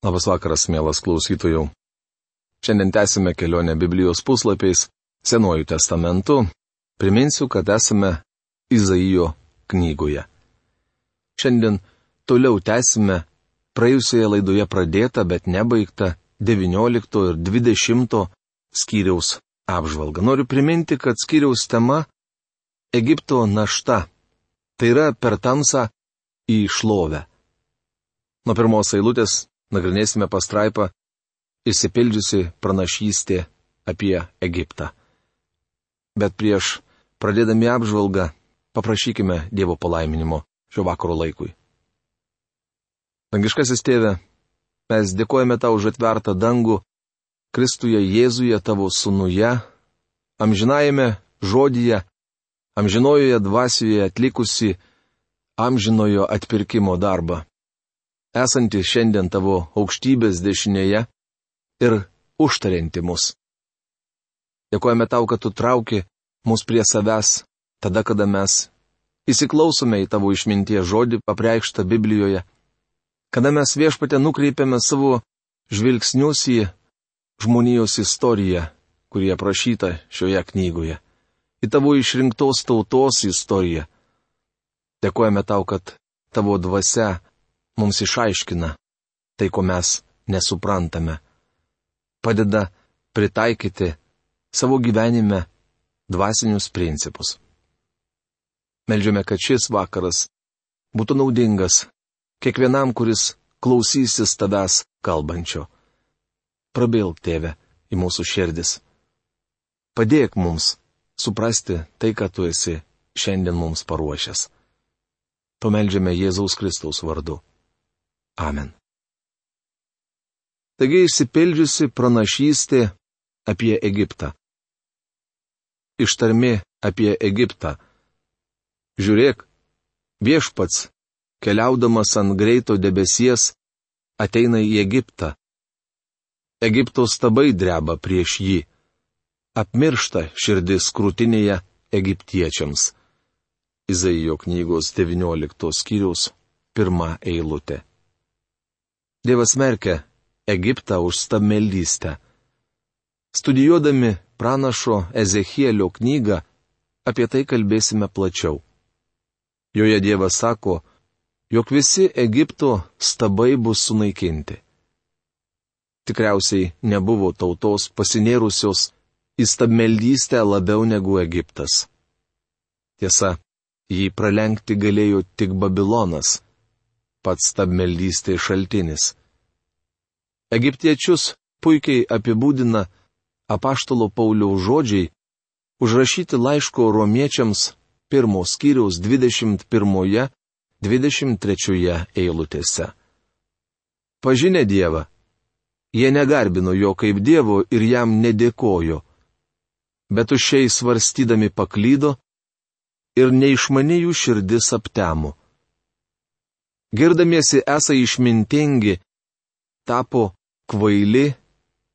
Labas vakaras, mielas klausytojų. Šiandien tęsime kelionę Biblijos puslapiais, Senuoju testamentu. Priminsiu, kad esame Izaijo knygoje. Šiandien toliau tęsime praėjusioje laidoje pradėtą, bet nebaigtą 19 ir 20 skyriaus apžvalgą. Noriu priminti, kad skyriaus tema - Egipto našta. Tai yra per tamsą į šlovę. Nuo pirmos eilutės nagrinėsime pastraipą Įsipildžiusi pranašystė apie Egiptą. Bet prieš pradėdami apžvalgą paprašykime Dievo palaiminimo šio vakaro laikui. Dangiškasis tėve, mes dėkojame tau už atvertą dangų, Kristuje Jėzuje tavo sunuje, amžinajame žodyje, amžinojoje dvasioje atlikusi amžinojo atpirkimo darbą esanti šiandien tavo aukštybės dešinėje ir užtarianti mus. Dėkojame tau, kad tu trauki mus prie savęs, tada, kada mes įsiklausome į tavo išminties žodį papreikštą Biblijoje, kada mes viešpatė nukreipiame savo žvilgsnius į žmonijos istoriją, kurie aprašyta šioje knygoje, į tavo išrinktos tautos istoriją. Dėkojame tau, kad tavo dvasia mums išaiškina tai, ko mes nesuprantame. Padeda pritaikyti savo gyvenime dvasinius principus. Meldžiame, kad šis vakaras būtų naudingas kiekvienam, kuris klausysis tavęs kalbančio. Prabilk, tėve, į mūsų širdis. Padėk mums suprasti tai, ką tu esi šiandien mums paruošęs. Pameldžiame Jėzaus Kristaus vardu. Amen. Taigi išsipildžiusi pranašystė apie Egiptą. Ištarmi apie Egiptą. Žiūrėk, viešpats, keliaudamas ant greito debesies, ateina į Egiptą. Egipto stabai dreba prieš jį. Apmiršta širdis krūtinėje egiptiečiams. Izaijo knygos 19 skyriaus pirmą eilutę. Dievas merkia Egiptą už stabmeldystę. Studijuodami pranašo Ezechielio knygą, apie tai kalbėsime plačiau. Joje Dievas sako, jog visi Egipto stabai bus sunaikinti. Tikriausiai nebuvo tautos pasinėrusios į stabmeldystę labiau negu Egiptas. Tiesa, jį pralenkti galėjo tik Babilonas pats stabmeldystė šaltinis. Egiptiečius puikiai apibūdina apaštalo Pauliaus žodžiai, užrašyti laiško romiečiams pirmos skyriaus 21-23 eilutėse. Pažinę Dievą, jie negarbino jo kaip Dievo ir jam nedėkojo, bet už šiai svarstydami paklydo ir neišmanėjų širdis aptemo girdamiesi esą išmintingi, tapo kvaili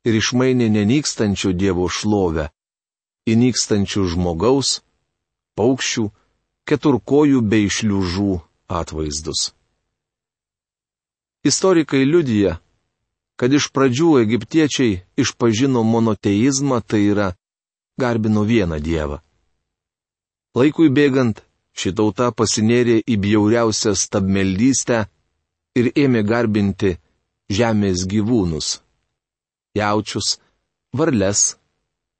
ir išmainė nenykstančio Dievo šlovę, įnykstančių žmogaus, paukščių, keturkojų bei šliužų atvaizdus. Istorikai liudyja, kad iš pradžių egiptiečiai išpažino monoteizmą, tai yra garbino vieną Dievą. Laikui bėgant, Ši tauta pasinėrė į bjauriausią stabmeldystę ir ėmė garbinti žemės gyvūnus - jaučius, varles,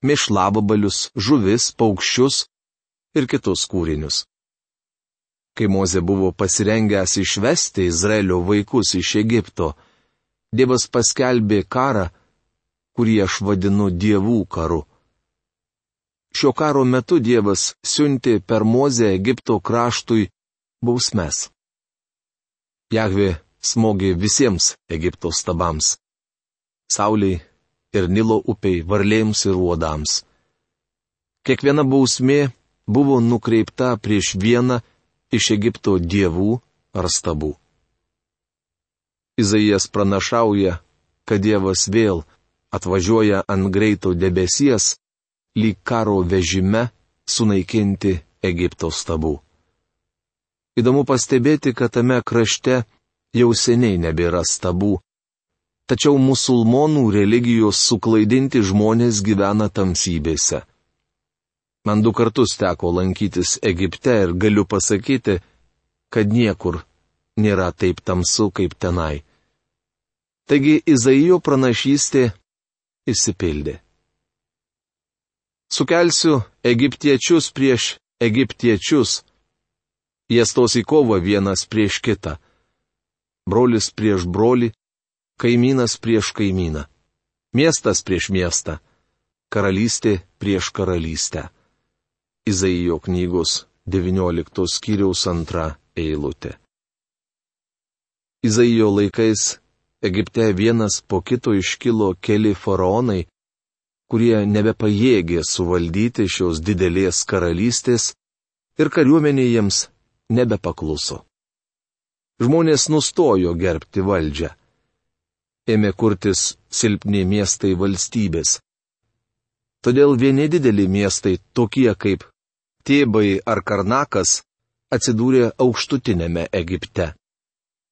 mišlababalius, žuvis, paukščius ir kitus kūrinius. Kai Moze buvo pasirengęs išvesti Izraelio vaikus iš Egipto, Dievas paskelbė karą, kurį aš vadinu dievų karu. Šio karo metu Dievas siuntė per Mozę Egipto kraštui bausmes. Jahvė smogė visiems Egipto stabams - Sauliai ir Nilo upiai, varlėms ir uodams. Kiekviena bausmė buvo nukreipta prieš vieną iš Egipto dievų ar stabų. Izaijas pranašauja, kad Dievas vėl atvažiuoja ant greito debesies lyg karo vežime sunaikinti Egipto stabų. Įdomu pastebėti, kad tame krašte jau seniai nebėra stabų, tačiau musulmonų religijos suklaidinti žmonės gyvena tamsybėse. Man du kartus teko lankytis Egipte ir galiu pasakyti, kad niekur nėra taip tamsu kaip tenai. Taigi Izaijo pranašystė išsipildė. Sukelsiu egiptiečius prieš egiptiečius. Jie stos į kovą vienas prieš kitą. Brolis prieš brolį, kaimynas prieš kaimyną, miestas prieš miestą, karalystė prieš karalystę. Izaijo knygos 19 skyriaus antra eilutė. Izaijo laikais Egipte vienas po kito iškilo keli faraonai, kurie nebepajėgė suvaldyti šios didelės karalystės ir kariuomenė jiems nebepakluso. Žmonės nustojo gerbti valdžią ėmė kurtis silpni miestai valstybės. Todėl vieni dideli miestai, tokie kaip Tėbai ar Karnakas, atsidūrė aukštutinėme Egipte.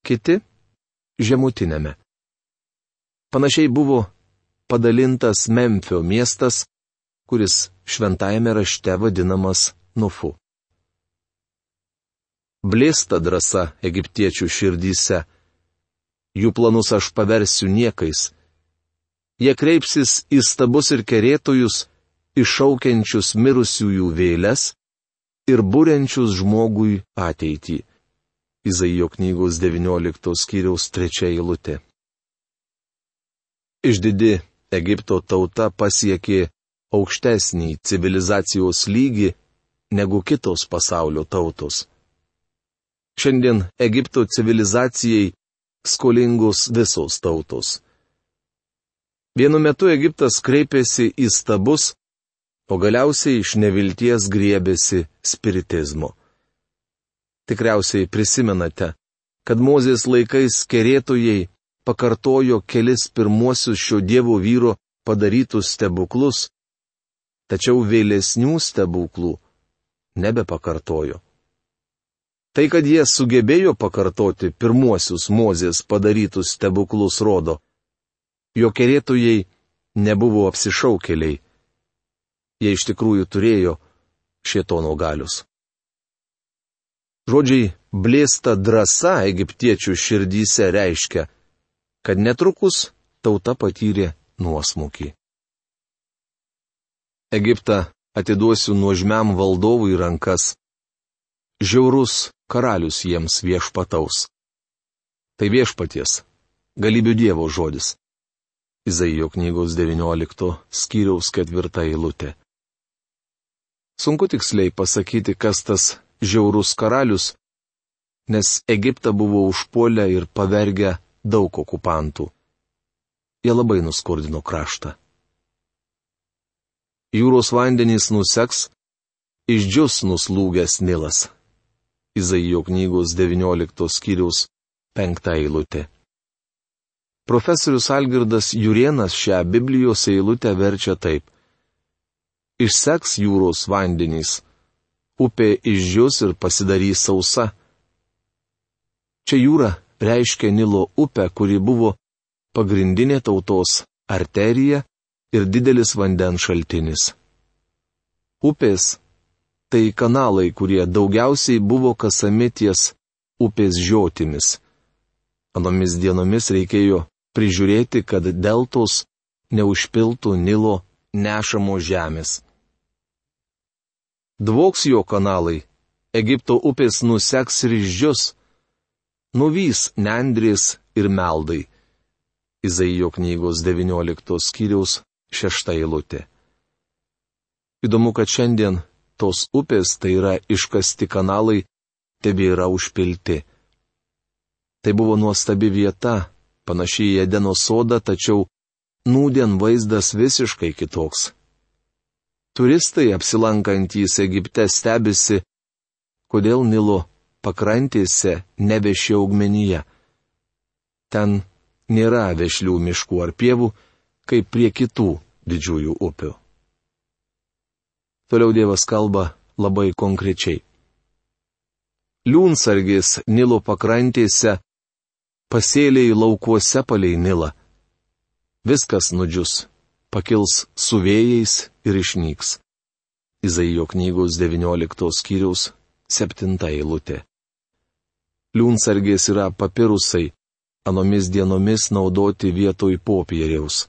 Kiti - žemutinėme. Panašiai buvo padalintas Memphio miestas, kuris šventajame rašte vadinamas Nufu. Blėsta drąsa egiptiečių širdyse jų planus aš paversiu niekais. Jie kreipsis į stabus ir kerėtojus, iššaukiančius mirusiųjų vėlės ir būrenčius žmogui ateitį. Izaijo knygos 19 skyriaus 3 eilutė. Išdidi Egipto tauta pasiekė aukštesnį civilizacijos lygį negu kitos pasaulio tautos. Šiandien Egipto civilizacijai skolingos visos tautos. Vienu metu Egiptas kreipėsi į stabus, o galiausiai iš nevilties griebėsi spiritizmo. Tikriausiai prisimenate, kad Mozės laikais kerėtojai pakartojo kelis pirmuosius šio dievo vyro padarytus stebuklus, tačiau vėlesnių stebuklų nebepakartojo. Tai, kad jie sugebėjo pakartoti pirmuosius Mozės padarytus stebuklus rodo, jo kerėtojai nebuvo apsišaukeliai. Jie iš tikrųjų turėjo šietono galius. Žodžiai blėsta drąsa egiptiečių širdyse reiškia, kad netrukus tauta patyrė nuosmukį. Egiptą atiduosiu nuožmiam valdovui rankas. Žiaurus karalius jiems viešpataus. Tai viešpaties, galybių Dievo žodis. Izaijo knygos 19 skyriaus 4 eilutė. Sunku tiksliai pasakyti, kas tas žiaurus karalius, nes Egiptą buvo užpuolę ir pavergę daug okupantų. Jie labai nuskurdino kraštą. Jūros vandenys nuseks, išdžius nuslūgęs Nilas. Izaijo knygos 19 skyriaus 5 eilutė. Profesorius Algirdas Jurienas šią Biblijos eilutę verčia taip. Išseks jūros vandenys, upė išdžius ir pasidarys sausa. Čia jūra reiškia Nilo upę, kuri buvo pagrindinė tautos arterija ir didelis vandens šaltinis. Upės tai kanalai, kurie daugiausiai buvo kasami ties upės žiotimis. Anomis dienomis reikėjo prižiūrėti, kad deltos neužpiltų Nilo nešamo žemės. Dvoks jo kanalai, Egipto upės nuseks ryždžius, nuvys nendrės ir meldai. Izaijo knygos 19 skyriaus 6 eilutė. Įdomu, kad šiandien tos upės, tai yra iškasti kanalai, tebėra užpilti. Tai buvo nuostabi vieta, panašiai į Edeno sodą, tačiau nūdien vaizdas visiškai kitoks. Turistai apsilankantys Egipte stebisi, kodėl Nilo pakrantėse nebešia augmenyje. Ten nėra vešlių miškų ar pievų, kaip prie kitų didžiųjų upių. Toliau Dievas kalba labai konkrečiai. Liūnsargis Nilo pakrantėse, pasėliai laukuose palei Nilą, Viskas nudžius, pakils su vėjais ir išnyks. Izaijo knygos 19 skyriaus 7 eilutė. Liūnsargės yra papirusai, anomis dienomis naudoti vietoj popieriaus.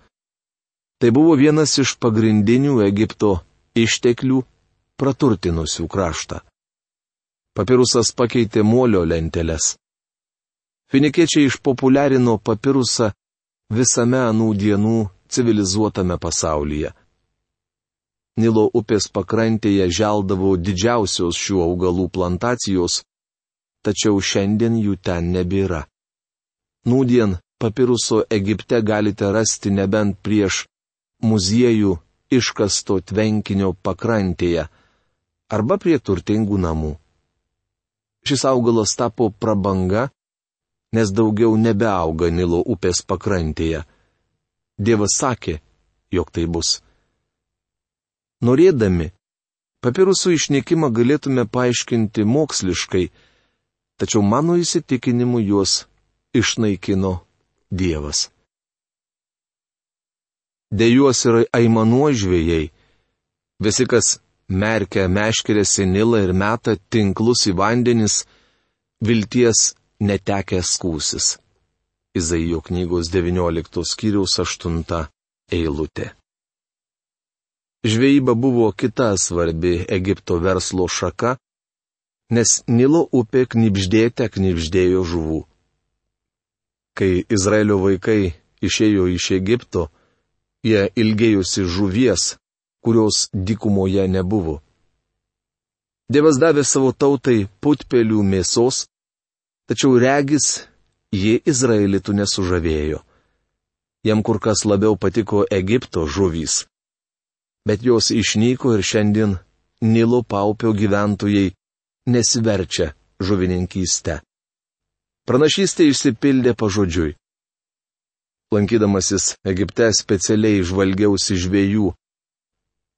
Tai buvo vienas iš pagrindinių Egipto išteklių praturtinusių kraštą. Papirusas pakeitė molio lenteles. Finikiečiai išpopuliarino papirusą visame anų dienų civilizuotame pasaulyje. Nilo upės pakrantėje želdavo didžiausios šių augalų plantacijos, tačiau šiandien jų ten nebėra. Nūdien papiruso Egipte galite rasti nebent prieš muziejų iškasto tvenkinio pakrantėje arba prie turtingų namų. Šis augalas tapo prabanga, nes daugiau nebeauga Nilo upės pakrantėje. Dievas sakė, jog tai bus. Norėdami, papirusų išnykimą galėtume paaiškinti moksliškai, tačiau mano įsitikinimu juos išnaikino Dievas. Dejuos ir aimanuo žvėjai. Visi, kas merkia meškerėsi Nilą ir meta tinklus į vandenis, vilties netekęs skūsis. Izaijo knygos 19 skyriaus 8 eilutė. Žvejyba buvo kita svarbi Egipto verslo šaka, nes Nilo upė knipždėte knipždėjo žuvų. Kai Izraelio vaikai išėjo iš Egipto, jie ilgėjusi žuvies, kurios dykumoje nebuvo. Dievas davė savo tautai putpelių mėsos, tačiau regis ji Izraelitų nesužavėjo. Jam kur kas labiau patiko Egipto žuvys. Bet jos išnyko ir šiandien Nilo paupio gyventojai nesiverčia žuvininkyste. Pranašystė išsipildė pažodžiui. Lankydamasis Egipte specialiai žvalgiausi žviejų,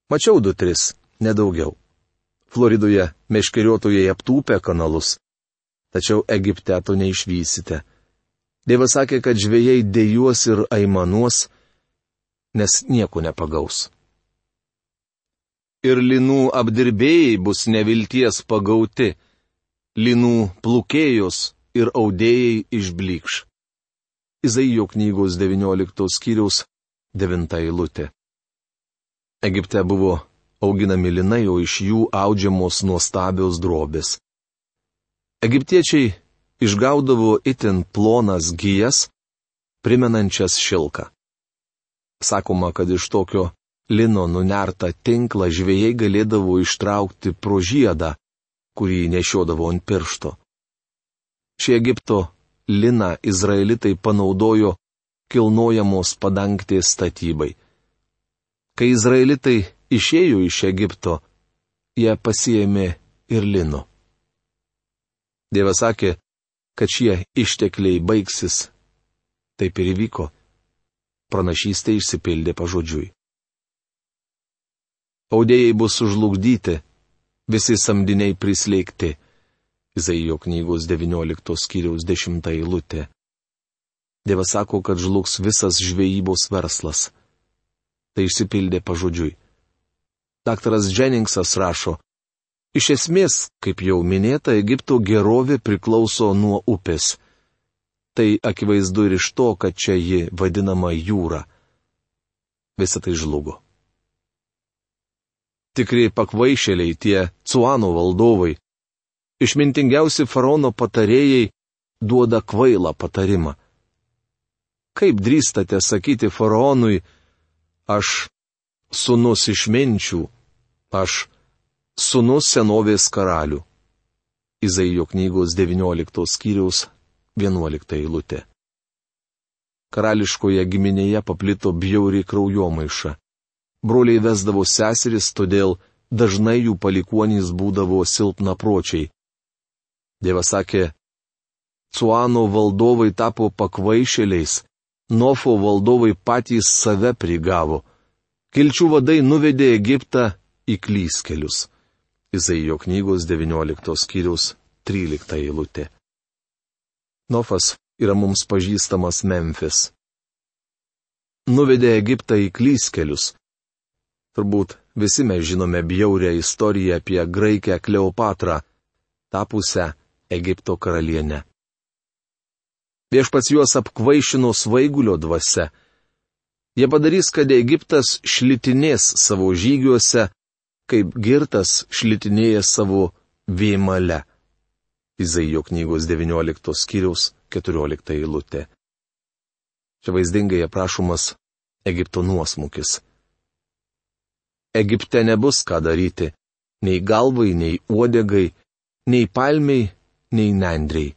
Mačiau du tris, nedaugiau. Floridoje meškeriotojai aptūpė kanalus. Tačiau Egipte to neišvysite. Dievas sakė, kad žvėjai dėjuos ir aimanuos, nes nieko nepagaus. Ir linų apdirbėjai bus nevilties pagauti, linų plukėjos ir audėjai išblikš. Izaijo knygos 19 skyriaus 9 eilutė. Egipte buvo auginami linai, o iš jų audžiamos nuostabios drobės. Egiptiečiai išgaudavo itin plonas gyjas, primenančias šilką. Sakoma, kad iš tokio lino nunertą tinklą žvėjai galėdavo ištraukti pro žiedą, kurį nešiodavo ant piršto. Šį Egipto liną izraelitai panaudojo kilnojamos padangtės statybai. Kai izraelitai išėjo iš Egipto, jie pasijėmė ir lino. Dievas sakė, kad šie ištekliai baigsis. Taip ir įvyko. Pranašystė išsipildė pažodžiui. Audėjai bus sužlugdyti, visi samdiniai prislėgti. Izaijo knygos 19 skyriaus 10 eilutė. Dievas sako, kad žlugs visas žvejybos verslas tai išsipildė pažodžiui. Daktaras Jenningsas rašo, iš esmės, kaip jau minėta, Egipto gerovė priklauso nuo upės. Tai akivaizdu ir iš to, kad čia ji vadinama jūra. Visą tai žlugo. Tikri pakvaišėliai tie Cuano valdovai, išmintingiausi faraono patarėjai duoda kvailą patarimą. Kaip drįstate sakyti faraonui, aš sunus išminčių, aš sunus senovės karalių. Izaijo knygos 19 skyriaus 11 eilutė. Karališkoje giminėje paplito bjauri kraujomaiša. Broliai vesdavo seseris, todėl dažnai jų palikuonys būdavo silpna pročiai. Dievas sakė, Cuano valdovai tapo pakvaišėliais, Nofo valdovai patys save prigavo. Kilčių vadai nuvedė Egiptą į klyskelius. Izaijo knygos 19 skyriaus 13 eilutė. Nofas yra mums pažįstamas Memphis. nuvedė Egiptą į klyskelius. Turbūt visi mes žinome bjaurę istoriją apie graikę Kleopatrą, tapusią Egipto karalienę. Viešpats juos apkvaišino svaigulio dvasia. Jie padarys, kad Egiptas šlitinės savo žygiuose, kaip girtas šlitinėja savo vėmale. Izaijo knygos 19 skyriaus 14 eilutė. Čia vaizdingai aprašomas Egipto nuosmukis. Egipte nebus ką daryti, nei galvai, nei uodegai, nei palmiai, nei nendriai.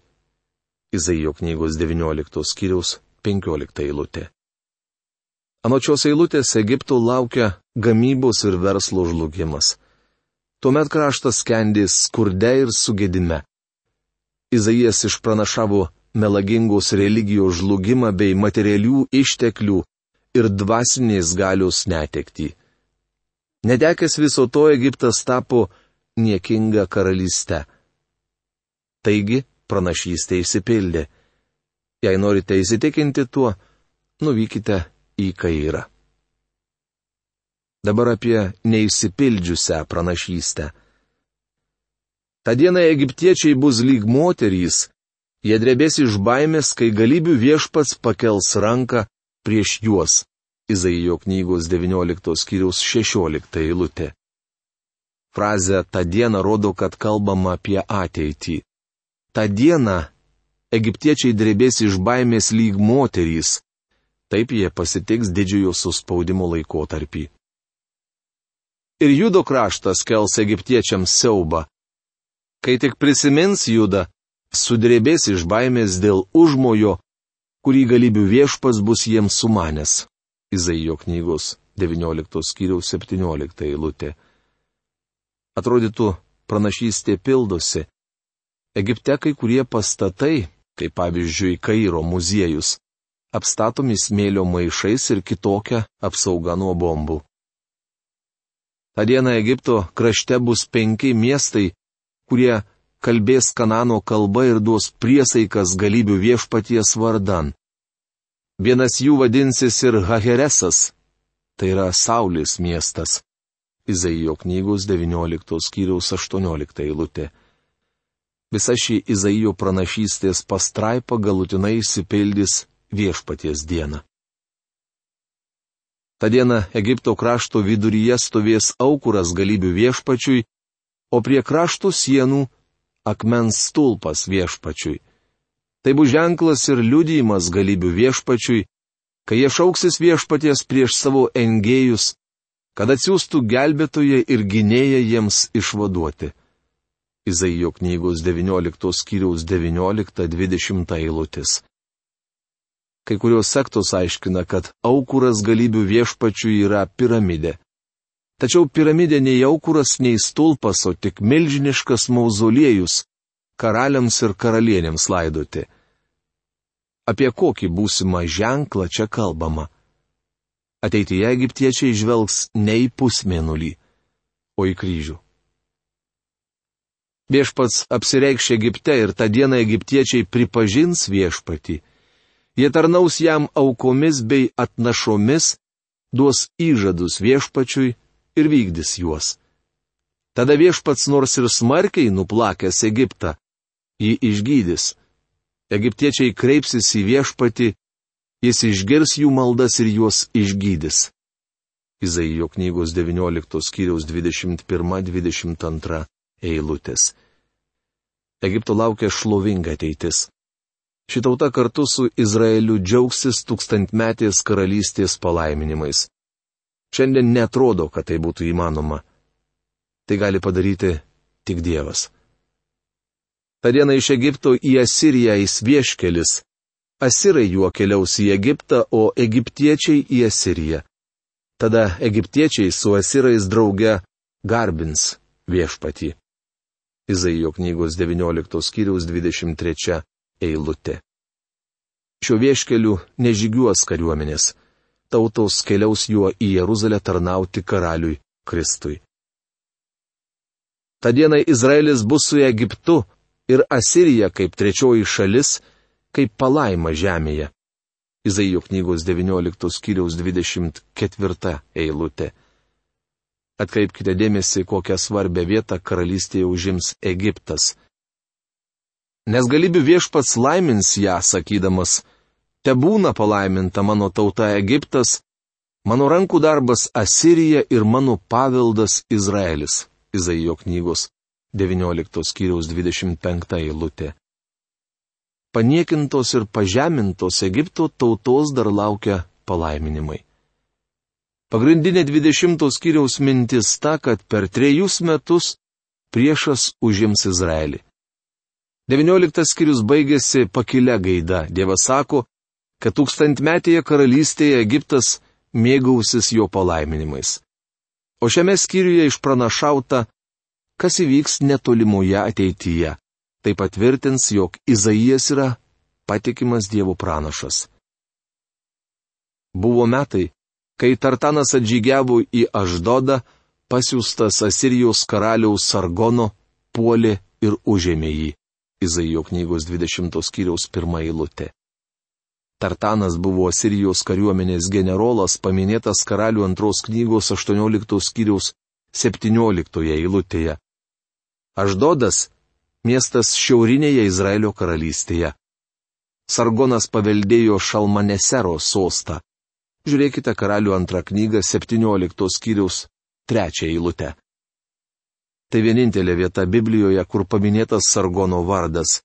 Izaijo knygos 19 skyriaus 15 eilutė. Anočios eilutės Egipto laukia gamybos ir verslo žlugimas. Tuomet kraštas kendės skurde ir sugėdime. Izaijas išpranašavo melagingos religijos žlugimą bei materialių išteklių ir dvasinės galios netekti. Netekęs viso to Egiptas tapo niekinga karalystė. Taigi, pranašystė įsipildė. Jei norite įsitikinti tuo, nuvykite į Kairą. Dabar apie neįsipildžiusią pranašystę. Ta diena egiptiečiai bus lyg moterys, jie drebės iš baimės, kai galybių viešpats pakels ranką prieš juos. Izaijo knygos 19 skyriaus 16 eilutė. Frazė ta diena rodo, kad kalbama apie ateitį. Ta diena egiptiečiai drebės iš baimės lyg moterys. Taip jie pasitiks didžiojo suspaudimo laikotarpį. Ir judo kraštas kels egiptiečiams siaubą. Kai tik prisimins juda, sudrebės iš baimės dėl užmojo, kurį galybių viešpas bus jiems sumanęs. Izaijo knygos 19 skyriaus 17 eilutė. Atrodytų, pranašystė pildosi. Egipte kai kurie pastatai, kaip pavyzdžiui Kairo muziejus, apstatomi smėlio maišais ir kitokia apsauga nuo bombų. Ta diena Egipto krašte bus penki miestai, kurie kalbės Kanano kalba ir duos priesaikas galybių viešpaties vardan. Vienas jų vadinsis ir Haheresas, tai yra Saulės miestas. Izaijo knygos 19 skyriaus 18 eilutė. Visa ši Izaijo pranašystės pastraipa galutinai įsipildys viešpaties dieną. Ta diena Egipto krašto viduryje stovės aukuras galybių viešpačiui o prie kraštų sienų akmens stulpas viešpačiui. Tai bus ženklas ir liudijimas galybių viešpačiui, kai jie šauksis viešpaties prieš savo engėjus, kad atsiųstų gelbėtoje ir gynėją jiems išvaduoti. Izaijo knygos 19 skyriaus 19-20 eilutės. Kai kurios sektos aiškina, kad aukuras galybių viešpačiui yra piramidė. Tačiau piramidė nei aukuras, nei stulpas, o tik milžiniškas mauzoliejus karaliams ir karalienėms laidoti. Apie kokį būsimą ženklą čia kalbama? Ateityje egiptiečiai žvelgs ne į pusmėnulį, o į kryžių. Viešpats apsireikš Egipte ir tą dieną egiptiečiai pripažins viešpatį. Jie tarnaus jam aukomis bei atnašomis, duos įžadus viešpačiui ir vykdys juos. Tada viešpats nors ir smarkiai nuplakęs Egiptą, jį išgydys. Egiptiečiai kreipsis į viešpatį, jis išgirs jų maldas ir juos išgydys. Izaijo knygos 19 skyriaus 21-22 eilutės. Egipto laukia šlovinga ateitis. Šitauta kartu su Izraeliu džiaugsis tūkstantmetės karalystės palaiminimais. Šiandien netrodo, kad tai būtų įmanoma. Tai gali padaryti tik Dievas. Ta diena iš Egipto į Asiriją eis vieškelis. Asirai juo keliaus į Egiptą, o egiptiečiai į Asiriją. Tada egiptiečiai su asirais drauge garbins viešpatį. Izaijo knygos 19 skyriaus 23 eilutė. Šio vieškeliu nežygiuos kariuomenės tautos keliaus juo į Jeruzalę tarnauti karaliui Kristui. Ta diena Izraelis bus su Egiptu ir Asirija kaip trečioji šalis, kaip palaima žemėje. Izaijo knygos 19 skyriaus 24 eilutė. Atkreipkite dėmesį, kokią svarbę vietą karalystėje užims Egiptas. Nes galybių viešpats laimins ją, sakydamas, te būna palaiminta mano tauta Egiptas, mano rankų darbas Asirija ir mano paveldas Izraelis. Izaijo knygos 19 skyriaus 25 eilutė paniekintos ir pažemintos Egipto tautos dar laukia palaiminimai. Pagrindinė 20 skyriaus mintis ta, kad per trejus metus priešas užims Izraelį. 19 skyrius baigėsi pakilę gaida. Dievas sako, kad tūkstantmetėje karalystėje Egiptas mėgausis jo palaiminimais. O šiame skyriuje išpranašauta, kas įvyks netolimoje ateityje tai patvirtins, jog Izaijas yra patikimas Dievo pranašas. Buvo metai, kai Tartanas atžygiavo į Aždodą, pasiūstas Asirijos karaliaus Sargono, puolė ir užėmė jį. Izaijo knygos 20 skyriaus pirmą eilutę. Tartanas buvo Asirijos kariuomenės generolas, paminėtas karalių antros knygos 18 skyriaus 17 eilutėje. Aždodas miestas šiaurinėje Izraelio karalystėje. Sargonas paveldėjo Šalmanesero sostą. Žiūrėkite karalių antrą knygą 17 skyriaus 3 eilutę. Tai vienintelė vieta Biblijoje, kur paminėtas Sargono vardas.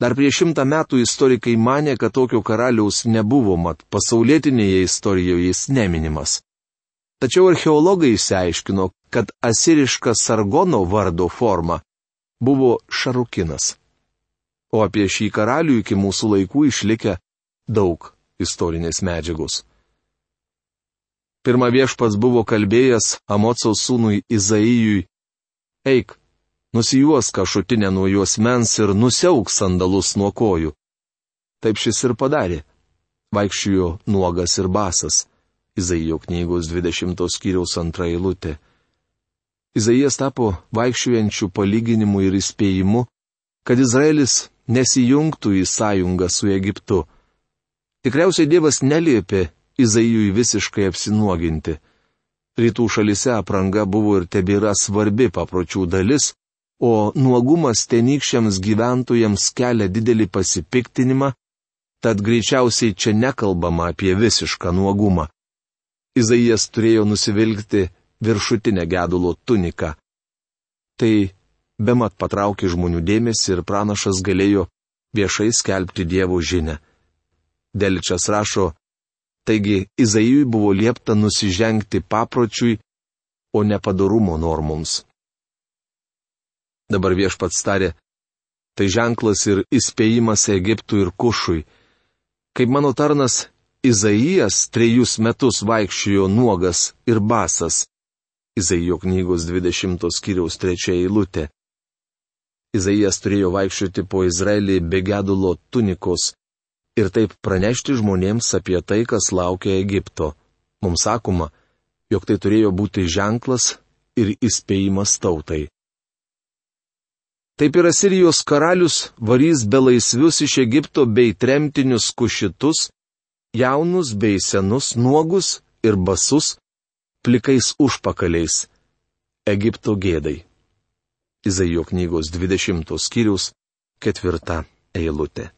Dar prieš šimtą metų istorikai mane, kad tokio karaliaus nebuvo, mat pasaulietinėje istorijoje jis neminimas. Tačiau archeologai išsiaiškino, kad asiriška Sargono vardo forma buvo Šarukinas. O apie šį karalių iki mūsų laikų išlikę daug istorinės medžiagos. Pirma viešpats buvo kalbėjęs Amocaus sūnui Izaijui, eik, nusijuos kažutinę nuo juos mens ir nusiauk sandalus nuo kojų. Taip šis ir padarė. Vaikščiojo nuogas ir basas. Izaijo knygos 20 skyriaus antra eilutė. Izaijas tapo vaikščiojančių palyginimų ir įspėjimu, kad Izraelis nesijungtų į sąjungą su Egiptu. Tikriausiai Dievas neliepė Izaijui visiškai apsinuoginti. Rytų šalise apranga buvo ir tebėra svarbi papročių dalis, o nuogumas tenykščiams gyventojams kelia didelį pasipiktinimą, tad greičiausiai čia nekalbama apie visišką nuogumą. Izaijas turėjo nusivilkti viršutinę gedulo tuniką. Tai bemat patraukė žmonių dėmesį ir pranašas galėjo viešai skelbti Dievo žinę. Deličas rašo, taigi Izaijui buvo liepta nusižengti papročiui, o ne padarumo normoms. Dabar viešpats tarė, tai ženklas ir įspėjimas Egiptui ir Kušui. Kaip mano tarnas Izaijas trejus metus vaikščiojo nuogas ir basas, Izaijo knygos 20 skyriaus 3 eilutė. Izaijas turėjo vaikščioti po Izraelį be gedulo tunikos ir taip pranešti žmonėms apie tai, kas laukia Egipto. Mums sakoma, jog tai turėjo būti ženklas ir įspėjimas tautai. Taip ir Asirijos karalius varys belaisvius iš Egipto bei tremtinius kušitus, jaunus bei senus, nuogus ir basus, plikais užpakaliais. Egipto gėdai. Izaijo knygos 20 skyrius, ketvirta eilutė.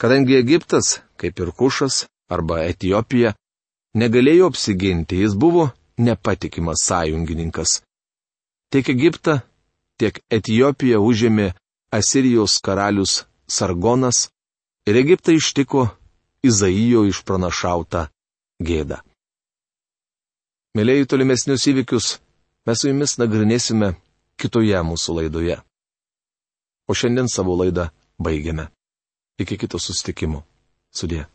Kadangi Egiptas, kaip ir Kušas arba Etijopija, negalėjo apsiginti, jis buvo nepatikimas sąjungininkas. Tiek Egiptą, tiek Etijopiją užėmė Asirijos karalius Sargonas ir Egiptą ištiko Izaijo išpranašauta gėda. Mėlėjai tolimesnius įvykius mes su jumis nagrinėsime kitoje mūsų laidoje. O šiandien savo laidą baigiame. Iki kito sustikimo. Sudė.